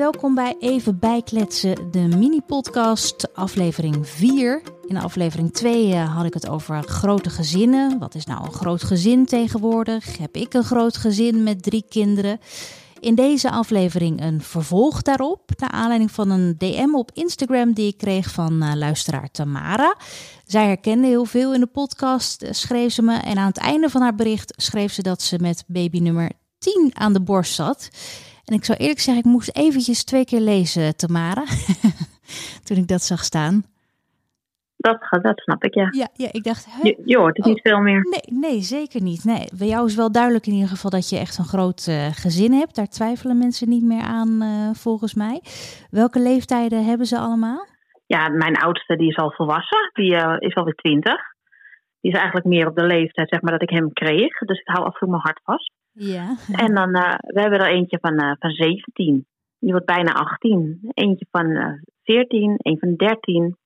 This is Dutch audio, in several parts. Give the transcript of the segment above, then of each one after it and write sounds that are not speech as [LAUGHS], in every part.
welkom bij Even Bijkletsen, de mini-podcast, aflevering 4. In aflevering 2 eh, had ik het over grote gezinnen. Wat is nou een groot gezin tegenwoordig? Heb ik een groot gezin met drie kinderen? In deze aflevering een vervolg daarop, naar aanleiding van een DM op Instagram die ik kreeg van uh, luisteraar Tamara. Zij herkende heel veel in de podcast, uh, schreef ze me. En aan het einde van haar bericht schreef ze dat ze met baby nummer 10 aan de borst zat. En ik zou eerlijk zeggen, ik moest eventjes twee keer lezen, Tamara, [LAUGHS] toen ik dat zag staan. Dat, dat snap ik, ja. Ja, ja ik dacht... Hoort het Oh. niet veel meer. Nee, nee, zeker niet. Nee, bij jou is wel duidelijk in ieder geval dat je echt een groot eh, gezin hebt. Daar twijfelen mensen niet meer aan, eh, volgens mij. Welke leeftijden hebben ze allemaal? Ja, mijn oudste die is al volwassen. Die eh, is alweer twintig. Die is eigenlijk meer op de leeftijd zeg maar, dat ik hem kreeg. Dus ik hou af en toe mijn hart vast. Ja. En dan, eh, we hebben er eentje van, eh, van 17. Die wordt bijna 18. Eentje van eh 14, een van 13.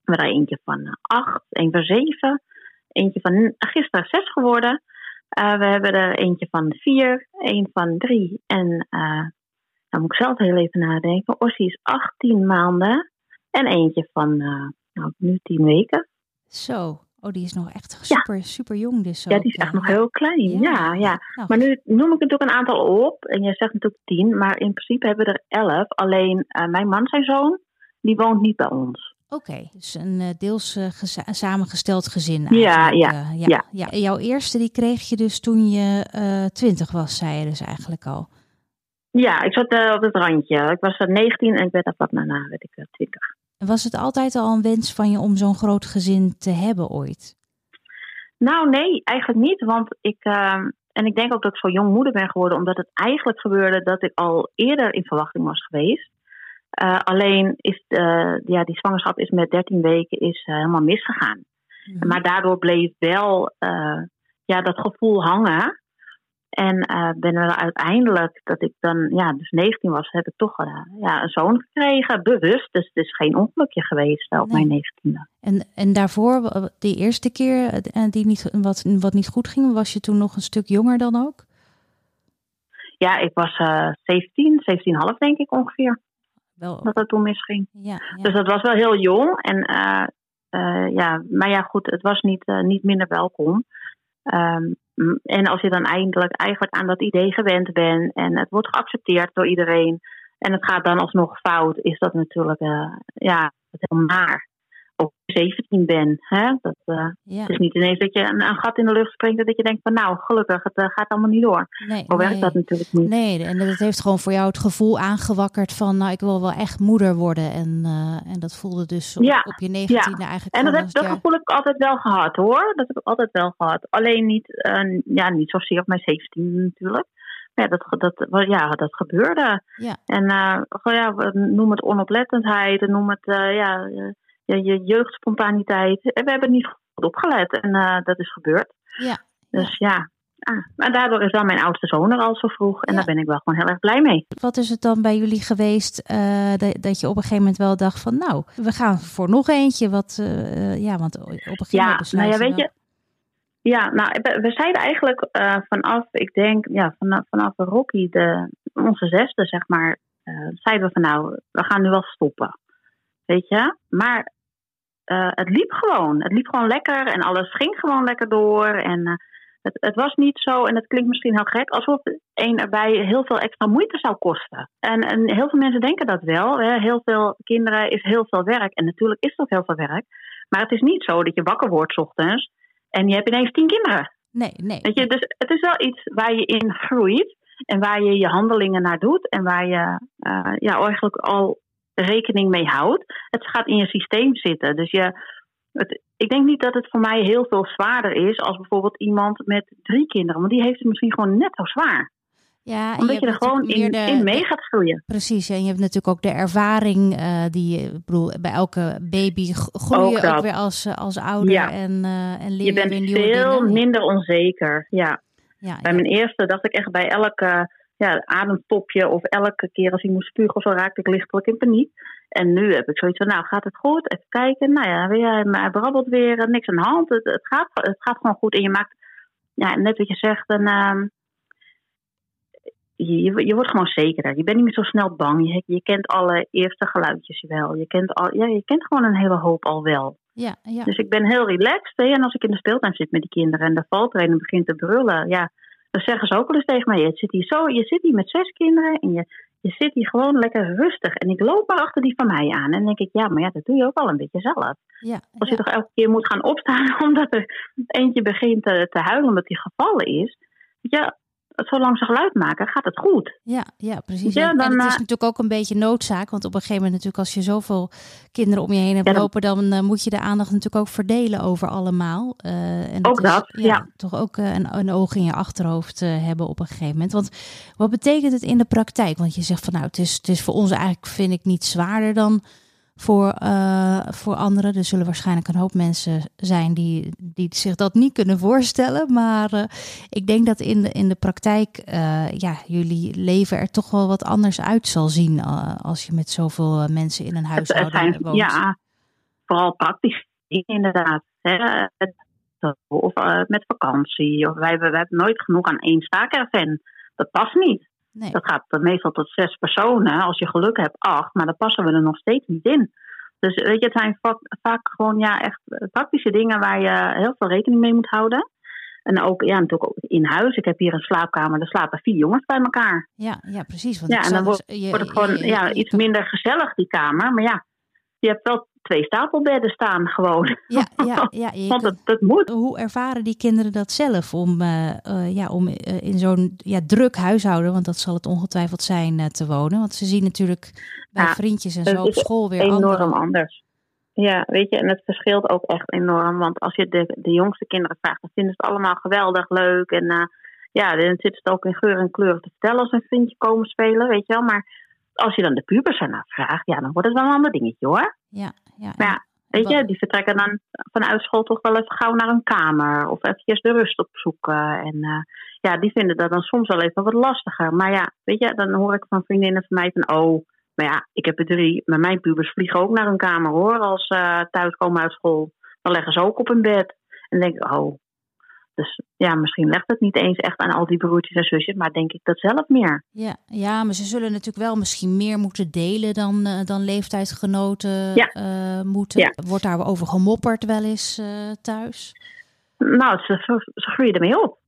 We hebben er eentje van eh, 8, een van 7. Eentje van gisteren 6 geworden. We hebben er eentje van 4, een van 3. En dan moet ik zelf heel even nadenken. Ossie is 18 maanden. En eentje van nou, nu 10 weken. Zo. Oh, die is nog echt super, super jong dus. Ja, ook, die is echt nog heel klein. Ja. Ja, ja. Nou, Maar nu noem ik natuurlijk een aantal op. En jij zegt natuurlijk tien. Maar in principe hebben we er elf. Alleen eh, mijn man, zijn zoon, die woont niet bij ons. Oké, dus een eh, deels eh, samengesteld gezin Ja, ja, ja. Jouw eerste die kreeg je dus toen je twintig was, zei je dus eigenlijk al. Ja, ik zat op het randje. Ik was uh, 19 en ik werd daar vlak daarna, werd ik eh, 20. Was het altijd al een wens van je om zo'n groot gezin te hebben ooit? Nou, nee, eigenlijk niet. Want ik, ehm, en ik denk ook dat ik zo jong moeder ben geworden, omdat het eigenlijk gebeurde dat ik al eerder in verwachting was geweest. Eh, alleen is eh, ja, die zwangerschap is met 13 weken is, eh, helemaal misgegaan. Mhm. Maar daardoor bleef wel ja, dat gevoel hangen. En eh, ben er uiteindelijk, dat ik dan ja, dus 19 was, heb ik toch eh, ja, een zoon gekregen, bewust. Dus het is geen ongelukje geweest eh, op Nee. mijn 19e. En, en daarvoor, w- die eerste keer eh, die niet, wat, wat niet goed ging, was je toen nog een stuk jonger dan ook? Ja, ik was eh 17, 17,5 denk ik ongeveer, Wel, dat dat toen misging. ja, ja. Dus dat was wel heel jong. En, eh, eh, ja, maar ja, goed, het was niet, eh, niet minder welkom. Ehm, m- en als je dan eindelijk eigenlijk aan dat idee gewend bent en het wordt geaccepteerd door iedereen en het gaat dan alsnog fout, is dat natuurlijk eh, ja, heel naar. Ook als je 17 ben. Hè? Dat, eh, ja. Het is niet ineens dat je een, een gat in de lucht springt en dat je denkt van nou, gelukkig, het eh, gaat allemaal niet door. Nee, Zo werkt nee. dat natuurlijk niet. Nee, en dat heeft gewoon voor jou het gevoel aangewakkerd van, nou, ik wil wel echt moeder worden. En, eh, en dat voelde dus op, Ja, op je negentiende eigenlijk En dat, heb, dat ja, gevoel heb ik altijd wel gehad hoor. Dat heb ik altijd wel gehad. Alleen niet, ja, niet zozeer op mijn 17 natuurlijk. Maar ja, dat, dat, ja, dat gebeurde. Ja. En gewoon, ja, noem het onoplettendheid, noem het ja, je, je jeugdspontaniteit. En we hebben niet goed opgelet en eh, dat is gebeurd. Ja, Dus ja. Ah, maar daardoor is dan mijn oudste zoon er al zo vroeg. En Ja. daar ben ik wel gewoon heel erg blij mee. Wat is het dan bij jullie geweest eh, dat, dat je op een gegeven moment wel dacht van, nou, we gaan voor nog eentje. Wat, eh, ja, want op een gegeven Ja, moment besluit nou ja, weet je. Ja, nou, we, zeiden eigenlijk vanaf, ik denk, ja, vanaf, vanaf Rocky, de, onze zesde, zeg maar, zeiden we van nou, we gaan nu wel stoppen. Weet je? Maar eh, het liep gewoon. Het liep gewoon lekker en alles ging gewoon lekker door. En eh, het, het was niet zo, en het klinkt misschien heel gek, alsof een erbij heel veel extra moeite zou kosten. En, en heel veel mensen denken dat wel. Hè? Heel veel kinderen is heel veel werk. En natuurlijk is dat heel veel werk. Maar het is niet zo dat je wakker wordt 's ochtends en je hebt ineens tien kinderen. Nee, nee. Weet je, dus het is wel iets waar je in groeit en waar je je handelingen naar doet en waar je eh, ja, eigenlijk al rekening mee houdt. Het gaat in je systeem zitten. Dus je, het, ik denk niet dat het voor mij heel veel zwaarder is als bijvoorbeeld iemand met drie kinderen, want die heeft het misschien gewoon net zo zwaar. Ja, en Omdat je, hebt er gewoon in, de- in mee gaat groeien. Precies, en je hebt natuurlijk ook de ervaring eh, die, je- bedoel, bij elke baby g- groei Ook je weer als, eh, als ouder Ja. en, eh, en leer Je je, bent veel minder onzeker. Ja. Ja, Bij ja. mijn eerste dacht ik echt bij elke ja, ademtopje of elke keer als hij moest spugen zo raakte ik lichtelijk in paniek. En nu heb ik zoiets van, nou gaat het goed? Even kijken. Nou ja, weer, hij brabbelt weer, eh, niks aan de hand. Het, het, gaat, het gaat gewoon goed. En je maakt, ja, net wat je zegt, een, ehm, je, je wordt gewoon zekerder. Je bent niet meer zo snel bang. Je, je kent alle eerste geluidjes wel. Je kent, al, ja, je kent gewoon een hele hoop al wel. Ja, ja. Dus ik ben heel relaxed. Hè? En als ik in de speeltuin zit met die kinderen en de valt er een en begint te brullen, ja, dan zeggen ze ook wel eens tegen mij: je zit hier zo, je zit hier met zes kinderen en je, je zit hier gewoon lekker rustig. En ik loop maar achter die van mij aan. En dan denk ik, ja, maar ja, dat doe je ook al een beetje zelf. Ja, Als je toch elke keer moet gaan opstaan [LAUGHS] omdat er eentje begint te, te huilen omdat hij gevallen is. Ja, zolang ze geluid maken, gaat het goed. Ja, ja precies. Ja, en, dan, en het is eh, natuurlijk ook een beetje noodzaak. Want op een gegeven moment natuurlijk als je zoveel kinderen om je heen hebt Ja, dan- lopen... dan eh, moet je de aandacht natuurlijk ook verdelen over allemaal. Eh, en Ook is, dat, ja. Toch ook een, een oog in je achterhoofd hebben op een gegeven moment. Want wat betekent het in de praktijk? Want je zegt van nou, het is, het is voor ons eigenlijk, vind ik, niet zwaarder dan voor, eh, voor anderen. Er zullen waarschijnlijk een hoop mensen zijn die, die zich dat niet kunnen voorstellen. Maar eh, ik denk dat in de, in de praktijk eh, ja, jullie leven er toch wel wat anders uit zal zien als je met zoveel mensen in een huishouden zijn, woont. ja, vooral praktisch inderdaad. Hè. Of met vakantie. Of wij, hebben, wij hebben nooit genoeg aan één staakerven. Dat past niet. Nee. Dat gaat meestal tot zes personen. Als je geluk hebt, acht. Maar daar passen we er nog steeds niet in. Dus weet je, het zijn vaak, vaak gewoon ja, echt praktische dingen waar je heel veel rekening mee moet houden. En ook, ja, natuurlijk ook in huis. Ik heb hier een slaapkamer, er slapen vier jongens bij elkaar. Ja, ja, precies. Want Ja, en dan wordt, dus- je- wordt het gewoon je- ja, je iets minder gezellig, die kamer. Maar ja, je hebt wel twee stapelbedden staan gewoon. Ja, ja, [LAUGHS] ja. Want dat, dat moet. Hoe ervaren die kinderen dat zelf om, eh, eh, ja, om eh, in zo'n ja, druk huishouden, want dat zal het ongetwijfeld zijn, te wonen? Want ze zien natuurlijk bij Ja, vriendjes en zo op school weer enorm andere. anders. Ja, weet je, en het verschilt ook echt enorm. Want als je de, de jongste kinderen vraagt, dan vinden ze het allemaal geweldig leuk. En ja, dan zit het ook in geur en kleur te vertellen als een vriendje komen spelen, weet je wel. Maar als je dan de pubers ernaar vraagt, ja, dan wordt het wel een ander dingetje hoor. Ja, ja. Maar ja, weet je, die vertrekken dan vanuit school toch wel even gauw naar een kamer. Of eventjes de rust opzoeken. En eh, ja, die vinden dat dan soms wel even wat lastiger. Maar ja, weet je, dan hoor ik van vriendinnen van mij van... Oh, maar ja, ik heb er drie. Maar mijn pubers vliegen ook naar hun kamer hoor. Als ze thuiskomen uit school. Dan leggen ze ook op hun bed. En dan denk ik, oh... Dus ja, misschien legt het niet eens echt aan al die broertjes en zusjes, maar denk ik dat zelf meer. Ja, ja, maar ze zullen natuurlijk wel misschien meer moeten delen dan, eh, dan leeftijdsgenoten Ja. eh, moeten. Ja. Wordt daar over gemopperd wel eens eh, thuis? Nou, ze, ze, groeien ermee op.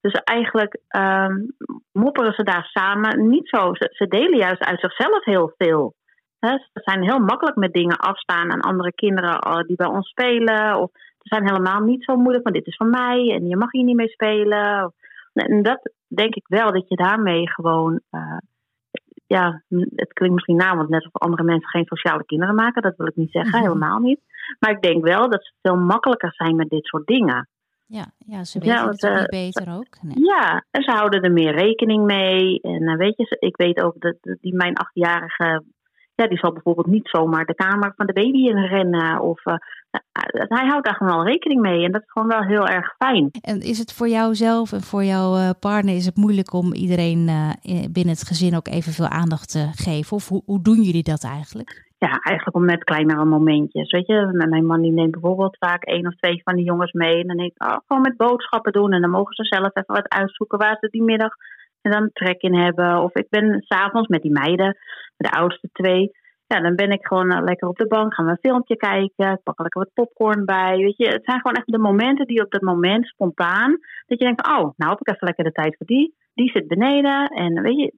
Dus eigenlijk ehm, mopperen ze daar samen niet zo. Ze, ze delen juist uit zichzelf heel veel. Ze zijn heel makkelijk met dingen afstaan aan andere kinderen die bij ons spelen. Of zijn helemaal niet zo moeilijk van dit is van mij en je mag hier niet mee spelen. En dat denk ik wel, dat je daarmee gewoon... eh, ja, het klinkt misschien na, want net of andere mensen geen sociale kinderen maken. Dat wil ik niet zeggen, Mhm. helemaal niet. Maar ik denk wel dat ze veel makkelijker zijn met dit soort dingen. Ja, ja ze Ja, weten want, het ook niet beter ook. Nee. Ja, en ze houden er meer rekening mee. En eh, weet je, ik weet ook dat dat die mijn achtjarige, ja, die zal bijvoorbeeld niet zomaar de kamer van de baby in rennen. Of eh, eh, hij houdt daar gewoon wel rekening mee. En dat is gewoon wel heel erg fijn. En is het voor jou zelf en voor jouw eh, partner is het moeilijk om iedereen in- binnen het gezin ook evenveel aandacht te geven? Of hoe, hoe doen jullie dat eigenlijk? Ja, eigenlijk om met kleinere momentjes. Weet je, mijn man die neemt bijvoorbeeld vaak één of twee van die jongens mee. En dan denk ik, oh, gewoon met boodschappen doen. En dan mogen ze zelf even wat uitzoeken waar ze die middag en dan trek in hebben. Of ik ben s'avonds met die meiden, de oudste twee. Ja, dan ben ik gewoon eh, lekker op de bank, gaan we een filmpje kijken. Pak er lekker wat popcorn bij. Weet je, het zijn gewoon echt de momenten die op dat moment spontaan. Dat je denkt, oh, nou heb ik even lekker de tijd voor die. Die zit beneden. En weet je,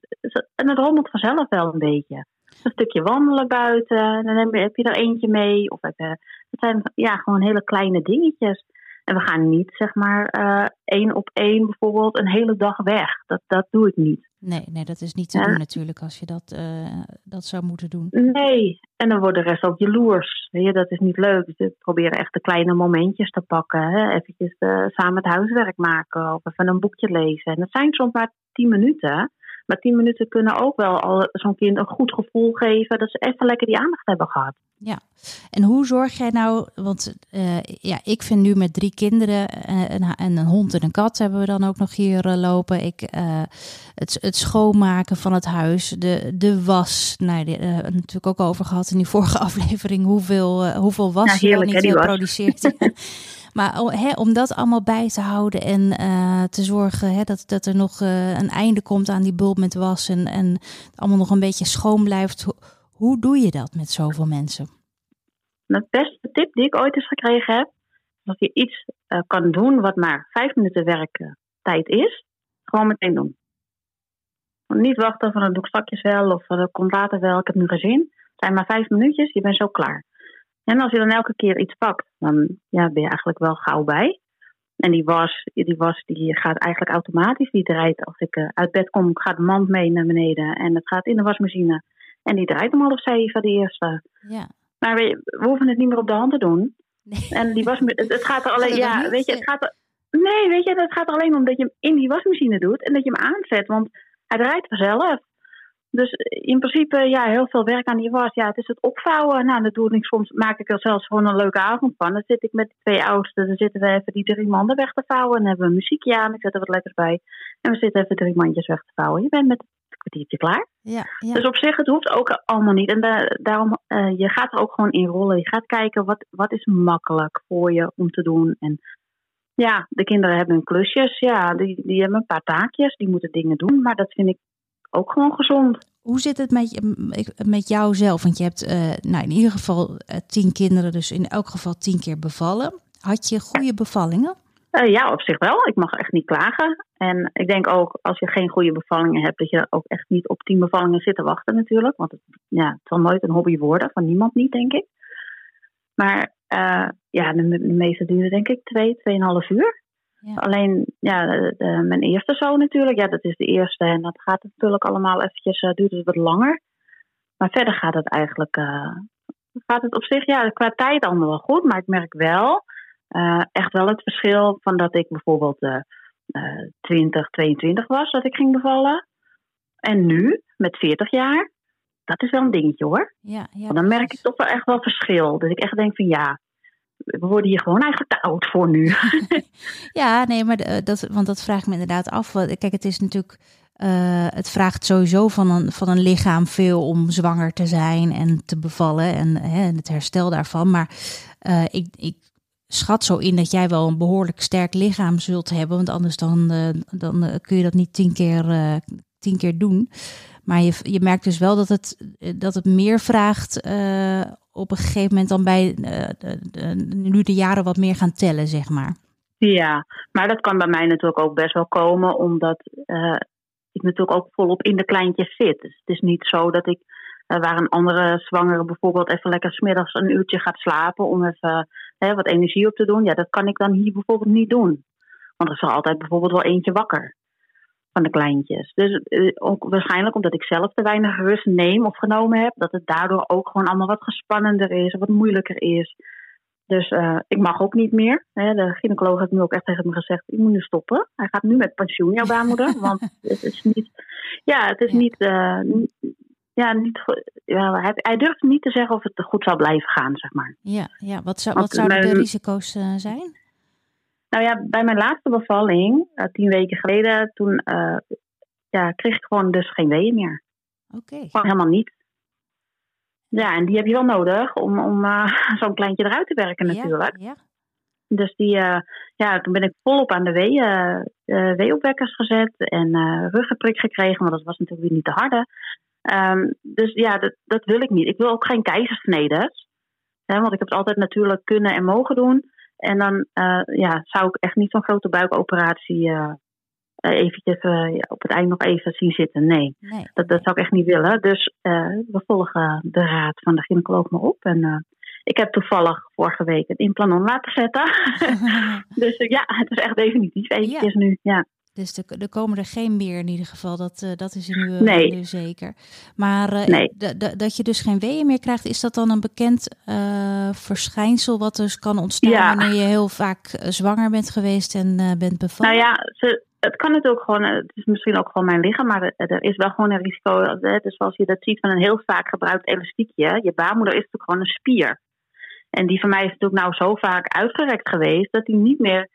en het rommelt vanzelf wel een beetje een stukje wandelen buiten. En dan heb je, er eentje mee. Of je, het zijn ja, gewoon hele kleine dingetjes. En we gaan niet, zeg maar, eh, één op één bijvoorbeeld een hele dag weg. Dat, dat doe ik niet. Nee, nee, dat is niet te Ja. doen natuurlijk als je dat, eh, dat zou moeten doen. Nee, en dan wordt de rest ook jaloers. Weet je, dat is niet leuk. Dus we proberen echt de kleine momentjes te pakken. Hè? Eventjes eh, samen het huiswerk maken of even een boekje lezen. En dat zijn soms maar tien minuten. Maar tien minuten kunnen ook wel al zo'n kind een goed gevoel geven dat ze even lekker die aandacht hebben gehad. Ja, en hoe zorg jij nou, want eh, ja, ik vind nu met drie kinderen eh, en, en een hond en een kat hebben we dan ook nog hier eh, lopen. Ik, het, het schoonmaken van het huis, de, de was, nou, die, eh, natuurlijk ook over gehad in die vorige [LAUGHS] aflevering, hoeveel, hoeveel was je heerlijk, niet hè, die was. produceert. [LAUGHS] [LAUGHS] Maar om dat allemaal bij te houden en te zorgen dat, dat er nog een einde komt aan die bulb met was en, en allemaal nog een beetje schoon blijft. Hoe doe je dat met zoveel mensen? De beste tip die ik ooit eens gekregen heb, dat je iets kan doen wat maar vijf minuten werktijd is, gewoon meteen doen. Niet wachten van dan doe ik wel of dat komt later wel, ik heb nu gezien. Het zijn maar vijf minuutjes, je bent zo klaar. En als je dan elke keer iets pakt, dan ja, ben je eigenlijk wel gauw bij. En die was, die was die gaat eigenlijk automatisch. Die draait als ik uh, uit bed kom, gaat de mand mee naar beneden. En het gaat in de wasmachine. En die draait om half zeven, de eerste. Ja. Maar we, we, hoeven het niet meer op de hand te doen. Nee. En die was, het gaat er alleen, ja, weet je, het gaat er, nee, weet je, het gaat er alleen om dat je hem in die wasmachine doet en dat je hem aanzet. Want hij draait vanzelf. Dus in principe, ja, heel veel werk aan die was. Ja, het is het opvouwen. Nou, dat doe ik soms, maak ik er zelfs gewoon een leuke avond van. Dan zit ik met de twee oudsten, dan zitten we even die drie manden weg te vouwen. En dan hebben we muziekje aan, ik zet er wat lekkers bij. En we zitten even drie mandjes weg te vouwen. Je bent met het kwartiertje klaar. Ja, ja. Dus op zich, het hoeft ook allemaal niet. En daarom, uh, je gaat er ook gewoon in rollen. Je gaat kijken, wat, wat is makkelijk voor je om te doen. En ja, de kinderen hebben hun klusjes. Ja, die, die hebben een paar taakjes. Die moeten dingen doen. Maar dat vind ik ook gewoon gezond. Hoe zit het met, met jou zelf? Want je hebt uh, nou, in ieder geval uh, tien kinderen, dus in elk geval tien keer bevallen. Had je goede bevallingen? Uh, ja, op zich wel. Ik mag echt niet klagen. En ik denk ook, als je geen goede bevallingen hebt, dat je ook echt niet op tien bevallingen zit te wachten natuurlijk. Want het, ja, het zal nooit een hobby worden, van niemand niet, denk ik. Maar ja, de, de, meeste duren denk ik twee, tweeënhalf uur. Ja. Alleen, ja, de, mijn eerste zoon natuurlijk, ja, dat is de eerste. En dat gaat natuurlijk allemaal eventjes, uh, duurt het wat langer. Maar verder gaat het eigenlijk, uh, gaat het op zich, ja, qua tijd allemaal wel goed. Maar ik merk wel, echt wel het verschil van dat ik bijvoorbeeld 20, 22 was, dat ik ging bevallen. En nu, met 40 jaar, dat is wel een dingetje hoor. Ja, ja, dan merk ik toch wel echt wel verschil. Dus ik echt denk van ja, we worden hier gewoon eigenlijk oud voor nu. [LAUGHS] ja, nee, maar eh, dat, want dat vraag ik me inderdaad af. Kijk, het is natuurlijk. Uh, het vraagt sowieso van een, van een lichaam veel om zwanger te zijn en te bevallen en hè, het herstel daarvan. Maar uh, ik, ik schat zo in dat jij wel een behoorlijk sterk lichaam zult hebben. Want anders dan, dan kun je dat niet tien keer, tien keer doen. Maar je, je merkt dus wel dat het, dat het meer vraagt uh, op een gegeven moment dan bij uh, de, de, nu de jaren wat meer gaan tellen, zeg maar. Ja, maar dat kan bij mij natuurlijk ook best wel komen, omdat ik natuurlijk ook volop in de kleintjes zit. Dus het is niet zo dat ik, waar een andere zwangere bijvoorbeeld even lekker smiddags een uurtje gaat slapen om even hè, wat energie op te doen. Ja, dat kan ik dan hier bijvoorbeeld niet doen. Want er is er altijd bijvoorbeeld wel eentje wakker van de kleintjes. Dus uh, ook waarschijnlijk omdat ik zelf te weinig rust neem of genomen heb, dat het daardoor ook gewoon allemaal wat gespannender is, wat moeilijker is. Dus uh, ik mag ook niet meer. Hè. De gynaecoloog heeft nu ook echt tegen me gezegd: ik moet nu stoppen. Hij gaat nu met pensioen, jouw baarmoeder. [LAUGHS] want het is niet. Ja, het is niet. Uh, ja, niet ja, hij, hij, durft niet te zeggen of het goed zal blijven gaan, zeg maar. Ja, ja. wat, zou, wat zouden de risico's zijn? Nou ja, bij mijn laatste bevalling, uh, tien weken geleden, toen uh, ja, kreeg ik gewoon dus geen weeën meer. Oké. Okay. Gewoon helemaal niet. Ja, en die heb je wel nodig om, om uh, [LAUGHS] zo'n kleintje eruit te werken natuurlijk. Ja, ja. Dus die, ja, toen ben ik volop aan de weeën, weeopwekkers gezet en ruggenprik gekregen, want dat was natuurlijk weer niet te harde. Um, dus ja, dat, dat wil ik niet. Ik wil ook geen keizersnedes. Hè, want ik heb het altijd natuurlijk kunnen en mogen doen. En dan uh, ja, zou ik echt niet zo'n grote buikoperatie uh, eventjes uh, op het eind nog even zien zitten. Nee, nee. Dat, dat zou ik echt niet willen. Dus we volgen de raad van de gynaecoloog maar op. En ik heb toevallig vorige week het implanon laten zetten. [LAUGHS] [LAUGHS] dus ja, het is echt definitief eventjes nu. Ja. Dus er, komen er geen meer in ieder geval, dat, uh, dat is nu, nee. nu zeker. Maar nee. dat je dus geen weeën meer krijgt, is dat dan een bekend uh, verschijnsel wat dus kan ontstaan ja. wanneer je heel vaak zwanger bent geweest en bent bevallen? Nou ja, ze, het kan natuurlijk gewoon, het is misschien ook gewoon mijn lichaam, maar er is wel gewoon een risico. Dus zoals je dat ziet van een heel vaak gebruikt elastiekje, je baarmoeder is natuurlijk gewoon een spier. En die van mij is natuurlijk nou zo vaak uitgerekt geweest dat die niet meer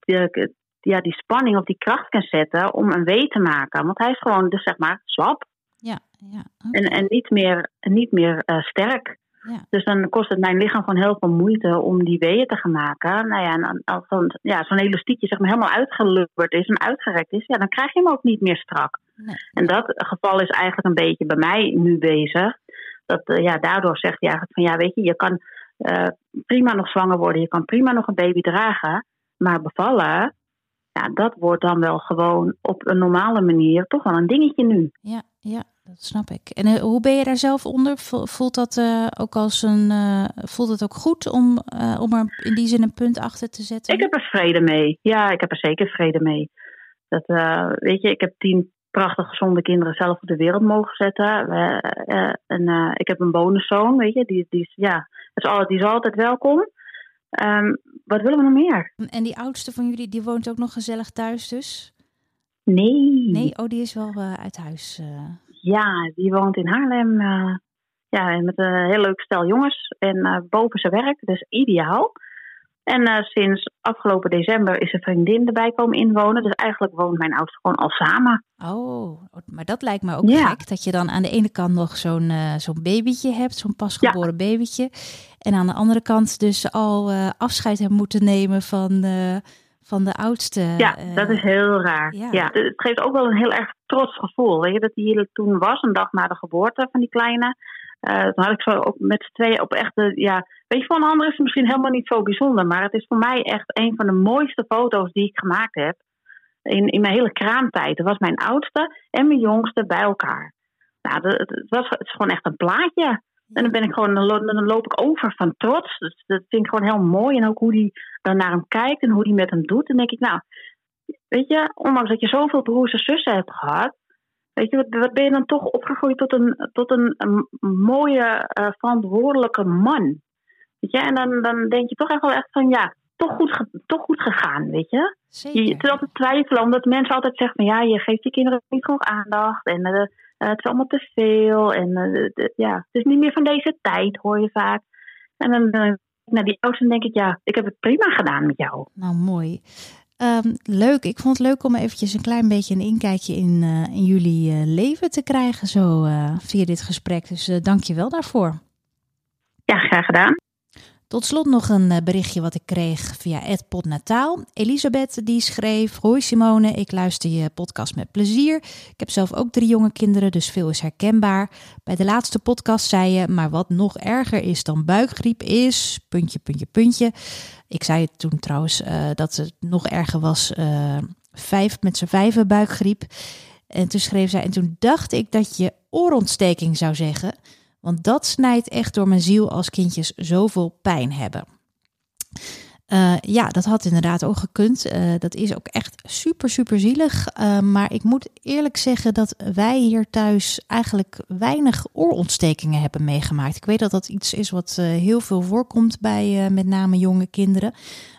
de, ja, die spanning of die kracht kan zetten om een wee te maken. Want hij is gewoon, dus zeg maar, slap. Ja, ja. En, en niet meer, niet meer uh, sterk. Dus dan kost het mijn lichaam gewoon heel veel moeite om die weeën te gaan maken. Nou ja, en als dan ja, zo'n elastiekje zeg maar helemaal uitgelubberd is en uitgerekt is, ja, dan krijg je hem ook niet meer strak. Nee. En dat geval is eigenlijk een beetje bij mij nu bezig. Dat, uh, ja, daardoor zegt hij eigenlijk van ja, weet je, je kan uh, prima nog zwanger worden, je kan prima nog een baby dragen, maar bevallen, ja, dat wordt dan wel gewoon op een normale manier toch wel een dingetje nu. Ja, ja dat snap ik. En uh, hoe ben je daar zelf onder? Voelt dat uh, ook als een voelt het ook goed om, om er in die zin een punt achter te zetten? Ik heb er vrede mee. Ja, ik heb er zeker vrede mee. Dat, weet je, ik heb tien prachtig gezonde kinderen zelf op de wereld mogen zetten. en ik heb een bonuszoon, weet je, die, die, is, ja, die is altijd welkom. Um, wat willen we nog meer? En die oudste van jullie, die woont ook nog gezellig thuis dus? Nee. Nee, oh, die is wel uh, uit huis. Uh... Ja, die woont in Haarlem. Uh, ja, met een heel leuk stel jongens. En boven zijn werk, dus ideaal. En uh, sinds afgelopen december is een vriendin erbij komen inwonen. Dus eigenlijk woont mijn oudste gewoon al samen. Oh, maar dat lijkt me ook gek. Dat je dan aan de ene kant nog zo'n uh, zo'n babytje hebt, zo'n pasgeboren ja. babytje. En aan de andere kant dus al uh, afscheid hebt moeten nemen van, van de oudste. Ja, dat is heel raar. Ja. ja. het geeft ook wel een heel erg trots gevoel. Weet je, dat hij hier toen was, een dag na de geboorte van die kleine. Uh, toen had ik zo ook met z'n tweeën op echt ja, weet je, van een ander is het misschien helemaal niet zo bijzonder, maar het is voor mij echt een van de mooiste foto's die ik gemaakt heb in, in mijn hele kraamtijd. Dat was mijn oudste en mijn jongste bij elkaar. Nou, het, was, het is gewoon echt een plaatje. En dan ben ik gewoon, dan loop ik over van trots. Dat vind ik gewoon heel mooi. En ook hoe die dan naar hem kijkt en hoe die met hem doet. Dan denk ik, nou, weet je, ondanks dat je zoveel broers en zussen hebt gehad, Weet je, wat, ben je dan toch opgegroeid tot een, tot een, een mooie, uh, verantwoordelijke man? Weet je, en dan, dan denk je toch echt wel echt van ja, toch goed, toch goed gegaan, weet je? Zeker. Je, het altijd twijfelen, omdat mensen altijd zeggen van ja, je geeft je kinderen niet genoeg aandacht en uh, het is allemaal te veel. En uh, ja, het is niet meer van deze tijd, hoor je vaak. En dan, naar die ouders denk ik, ja, ik heb het prima gedaan met jou. Nou, mooi. Um, leuk. Ik vond het leuk om eventjes een klein beetje een inkijkje in, uh, in jullie uh, leven te krijgen zo uh, via dit gesprek. Dus dank je wel daarvoor. Ja, graag gedaan. Tot slot nog een eh, berichtje wat ik kreeg via Ed Podnataal. Elisabeth die schreef: Hoi Simone, ik luister je podcast met plezier. Ik heb zelf ook drie jonge kinderen, dus veel is herkenbaar. Bij de laatste podcast zei je: Maar wat nog erger is dan buikgriep is. Puntje, puntje, puntje. Ik zei toen trouwens uh, dat het nog erger was: uh, vijf met z'n vijven buikgriep. En toen schreef zij: En toen dacht ik dat je oorontsteking zou zeggen. Want dat snijdt echt door mijn ziel als kindjes zoveel pijn hebben. Uh, ja, dat had inderdaad ook gekund. Uh, dat is ook echt super, super zielig. Uh, maar ik moet eerlijk zeggen dat wij hier thuis eigenlijk weinig oorontstekingen hebben meegemaakt. Ik weet dat dat iets is wat heel veel voorkomt bij met name jonge kinderen.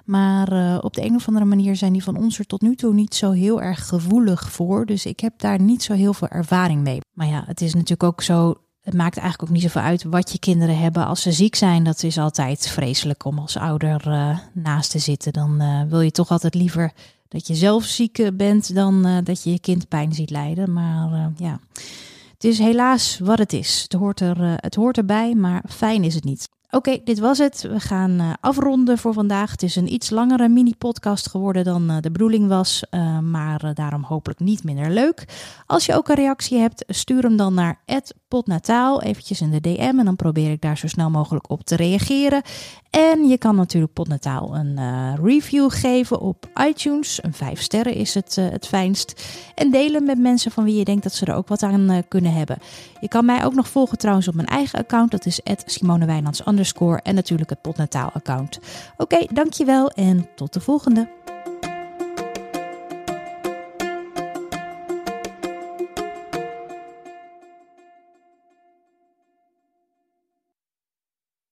Maar op de een of andere manier zijn die van ons er tot nu toe niet zo heel erg gevoelig voor. Dus ik heb daar niet zo heel veel ervaring mee. Maar ja, het is natuurlijk ook zo het maakt eigenlijk ook niet zoveel uit wat je kinderen hebben. Als ze ziek zijn, dat is altijd vreselijk om als ouder uh, naast te zitten. Dan uh, wil je toch altijd liever dat je zelf ziek bent dan dat je je kind pijn ziet lijden. Maar ja, het is helaas wat het is. Het hoort, er, het hoort erbij, maar fijn is het niet. Oké, dit was het. We gaan uh, afronden voor vandaag. Het is een iets langere mini-podcast geworden dan uh, de bedoeling was, uh, maar daarom hopelijk niet minder leuk. Als je ook een reactie hebt, stuur hem dan naar potnataal, eventjes in de DM en dan probeer ik daar zo snel mogelijk op te reageren. En je kan natuurlijk Potnataal een review geven op iTunes. Een 5 sterren is het het fijnst. En delen met mensen van wie je denkt dat ze er ook wat aan kunnen hebben. Je kan mij ook nog volgen trouwens op mijn eigen account. Dat is Simone Wijnands underscore en natuurlijk het Potnataal account. Oké, dankjewel en tot de volgende.